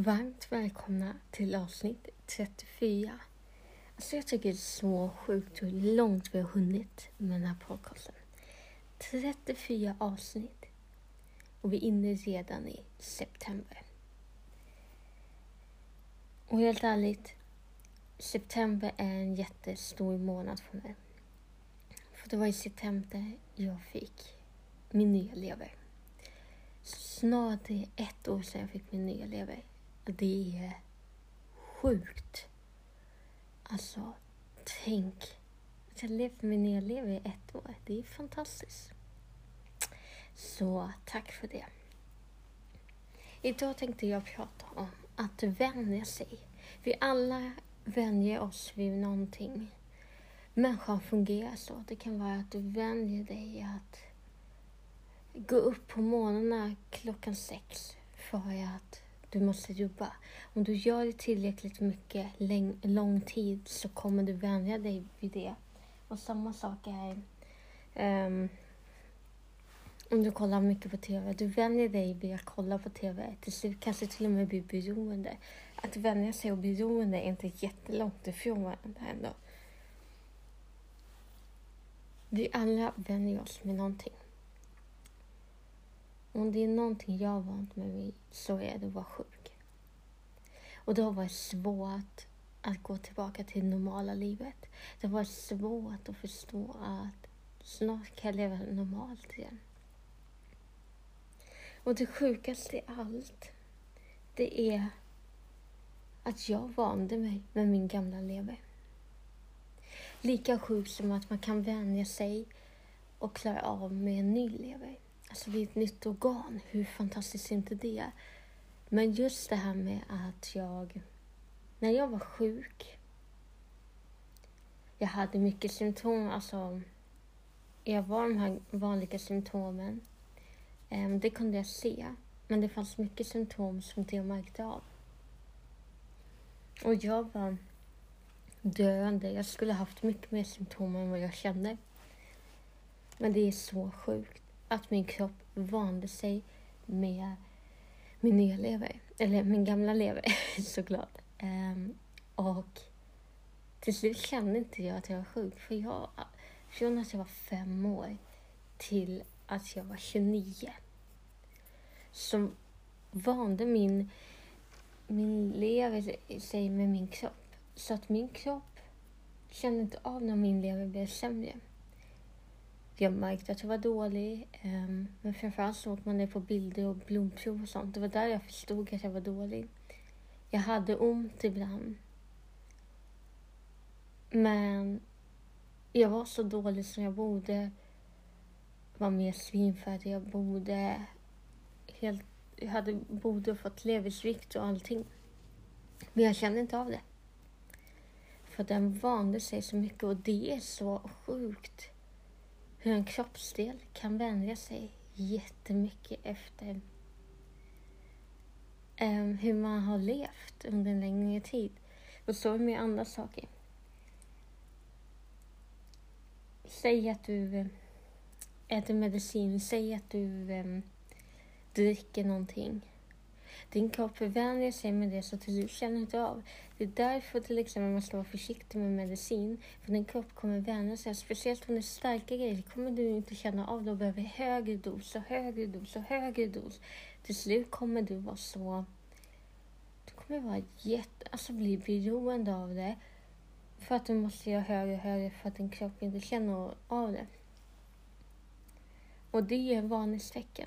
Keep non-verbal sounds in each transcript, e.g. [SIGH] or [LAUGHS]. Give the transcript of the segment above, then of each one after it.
Varmt välkomna till avsnitt 34. Alltså jag tycker det är så sjukt hur långt vi har hunnit med den här podcasten. 34 avsnitt. Och vi är inne redan i september. Och helt ärligt, september är en jättestor månad för mig. För det var i september jag fick min nya lever. Snart det är ett år sedan jag fick min nya lever. Det är sjukt. Alltså, tänk att jag levt med nya lever i ett år. Det är fantastiskt. Så tack för det. Idag tänkte jag prata om att vänja sig. Vi alla vänjer oss vid någonting. Människan fungerar så. Det kan vara att du vänjer dig att gå upp på morgnarna klockan sex för att du måste jobba. Om du gör det tillräckligt mycket lång tid så kommer du vänja dig vid det. Och samma sak är um, om du kollar mycket på TV. Du vänjer dig vid att kolla på TV. Till slut kanske till och med blir beroende. Att vänja sig och beroende är inte jättelångt ifrån varandra ändå. Vi alla vänjer oss med någonting. Om det är någonting jag har vant mig vid så är det att vara sjuk. Och det har varit svårt att gå tillbaka till det normala livet. Det har varit svårt att förstå att snart kan jag leva normalt igen. Och det sjukaste i allt, det är att jag vande mig med min gamla lever. Lika sjukt som att man kan vänja sig och klara av med en ny lever. Alltså det är ett nytt organ. Hur fantastiskt är inte det? Men just det här med att jag, när jag var sjuk, jag hade mycket symptom, alltså jag var de här vanliga symptomen. Ehm, det kunde jag se, men det fanns mycket symptom som inte jag märkte av. Och jag var döende. Jag skulle haft mycket mer symptom än vad jag kände. Men det är så sjukt att min kropp vande sig med min nya lever. Eller min gamla lever [LAUGHS] såklart. Um, och till slut kände inte jag att jag var sjuk. För jag, från att jag var fem år till att jag var 29 så vande min, min lever sig med min kropp. Så att min kropp kände inte av när min lever blev sämre. Jag märkte att jag var dålig. Um, men framförallt såg man det på bilder och blodprov och sånt. Det var där jag förstod att jag var dålig. Jag hade ont ibland. Men jag var så dålig som jag borde vara mer svinfärdig. Jag borde helt, jag hade, borde fått leversvikt och allting. Men jag kände inte av det. För den vande sig så mycket och det är så sjukt hur en kroppsdel kan vänja sig jättemycket efter um, hur man har levt under en längre tid. Och så är med andra saker. Säg att du ehm, äter medicin, säg att du um, dricker någonting din kropp vänjer sig med det så att du känner inte av. Det är därför till exempel man ska vara försiktig med medicin. För din kropp kommer vänja sig. Speciellt om det är starka grejer kommer du inte känna av det och behöver högre dos och högre dos och högre dos. Till slut kommer du vara så... Du kommer vara jätte... Alltså bli beroende av det. För att du måste göra högre och högre för att din kropp inte känner av det. Och det är varningstecken.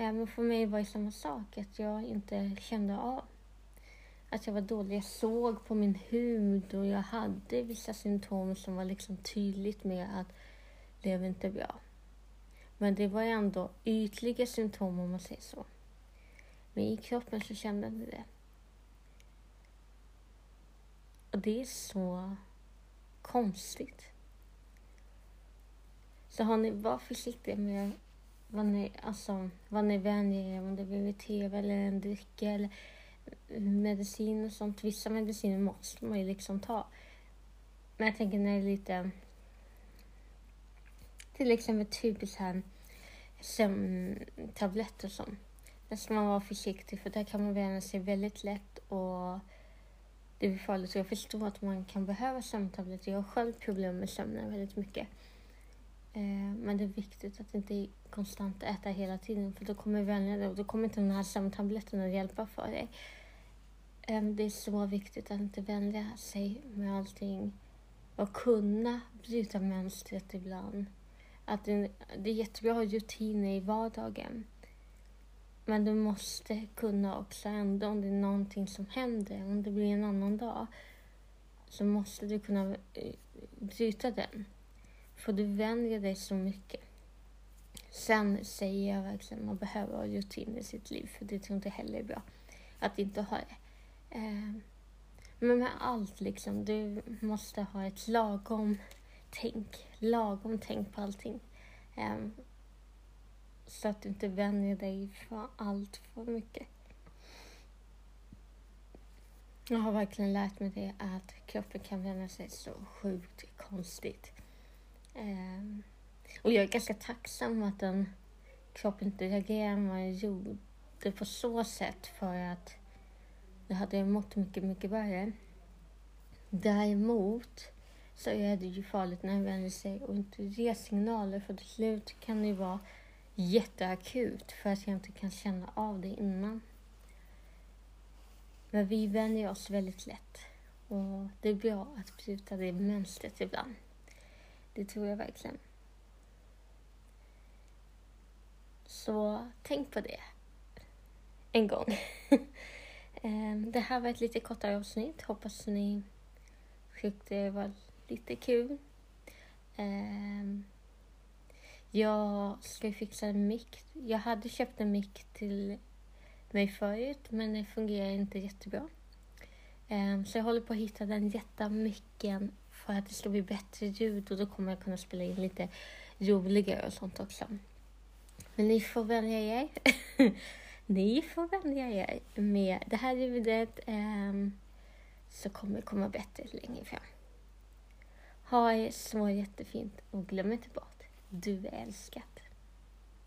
Men för mig var det samma sak, att jag inte kände av att jag var dålig. Jag såg på min hud och jag hade vissa symptom som var liksom tydligt med att det var inte bra. Men det var ändå ytliga symptom om man säger så. Men i kroppen så kände jag det. Och det är så konstigt. Så har ni, var försiktiga med vad ni, alltså, vad ni vänjer er om det blir tv eller en dricka eller medicin och sånt. Vissa mediciner måste man ju liksom ta. Men jag tänker när det är lite till exempel typiskt här sömntabletter och sånt. Där ska man vara försiktig för där kan man vänja sig väldigt lätt och det blir farligt. Jag förstår att man kan behöva sömntabletter. Jag har själv problem med sömnen väldigt mycket. Eh, men det är viktigt att inte konstant äta hela tiden för då kommer vänja dig och då kommer inte den här sömntabletten att hjälpa för dig. Ehm, det är så viktigt att inte vänja sig med allting och kunna bryta mönstret ibland. Att det, det är jättebra att ha rutiner i vardagen. Men du måste kunna också ändå om det är någonting som händer, om det blir en annan dag, så måste du kunna eh, bryta den. För du vänjer dig så mycket. Sen säger jag verkligen att man behöver ha rutin i sitt liv, för det tror jag inte heller är bra att inte ha det. Eh, men med allt liksom, du måste ha ett lagom tänk, lagom tänk på allting. Eh, så att du inte vänjer dig för allt för mycket. Jag har verkligen lärt mig det att kroppen kan vänja sig så sjukt konstigt. Ehm, och jag är ganska tacksam att den kroppen inte reagerade vad jag gjorde på så sätt för att jag hade mått mycket, mycket värre. Däremot så är det ju farligt när man vänjer sig och inte ger signaler för till slut kan det ju vara jätteakut för att jag inte kan känna av det innan. Men vi vänjer oss väldigt lätt och det är bra att bryta det mönstret ibland. Det tror jag verkligen. Så tänk på det en gång. [LAUGHS] Ehm, det här var ett lite kortare avsnitt. Hoppas ni tyckte det var lite kul. Ehm, jag ska fixa en mick. Jag hade köpt en mick till mig förut, men den fungerar inte jättebra. Ehm, så jag håller på att hitta den rätta micken för att det ska bli bättre ljud och då kommer jag kunna spela in lite roligare och sånt också. Men ni får vänja er. [LAUGHS] ni får vänja er med det här ljudet um, så kommer det komma bättre längre fram. Ha det så jättefint och glöm inte bort du är älskad.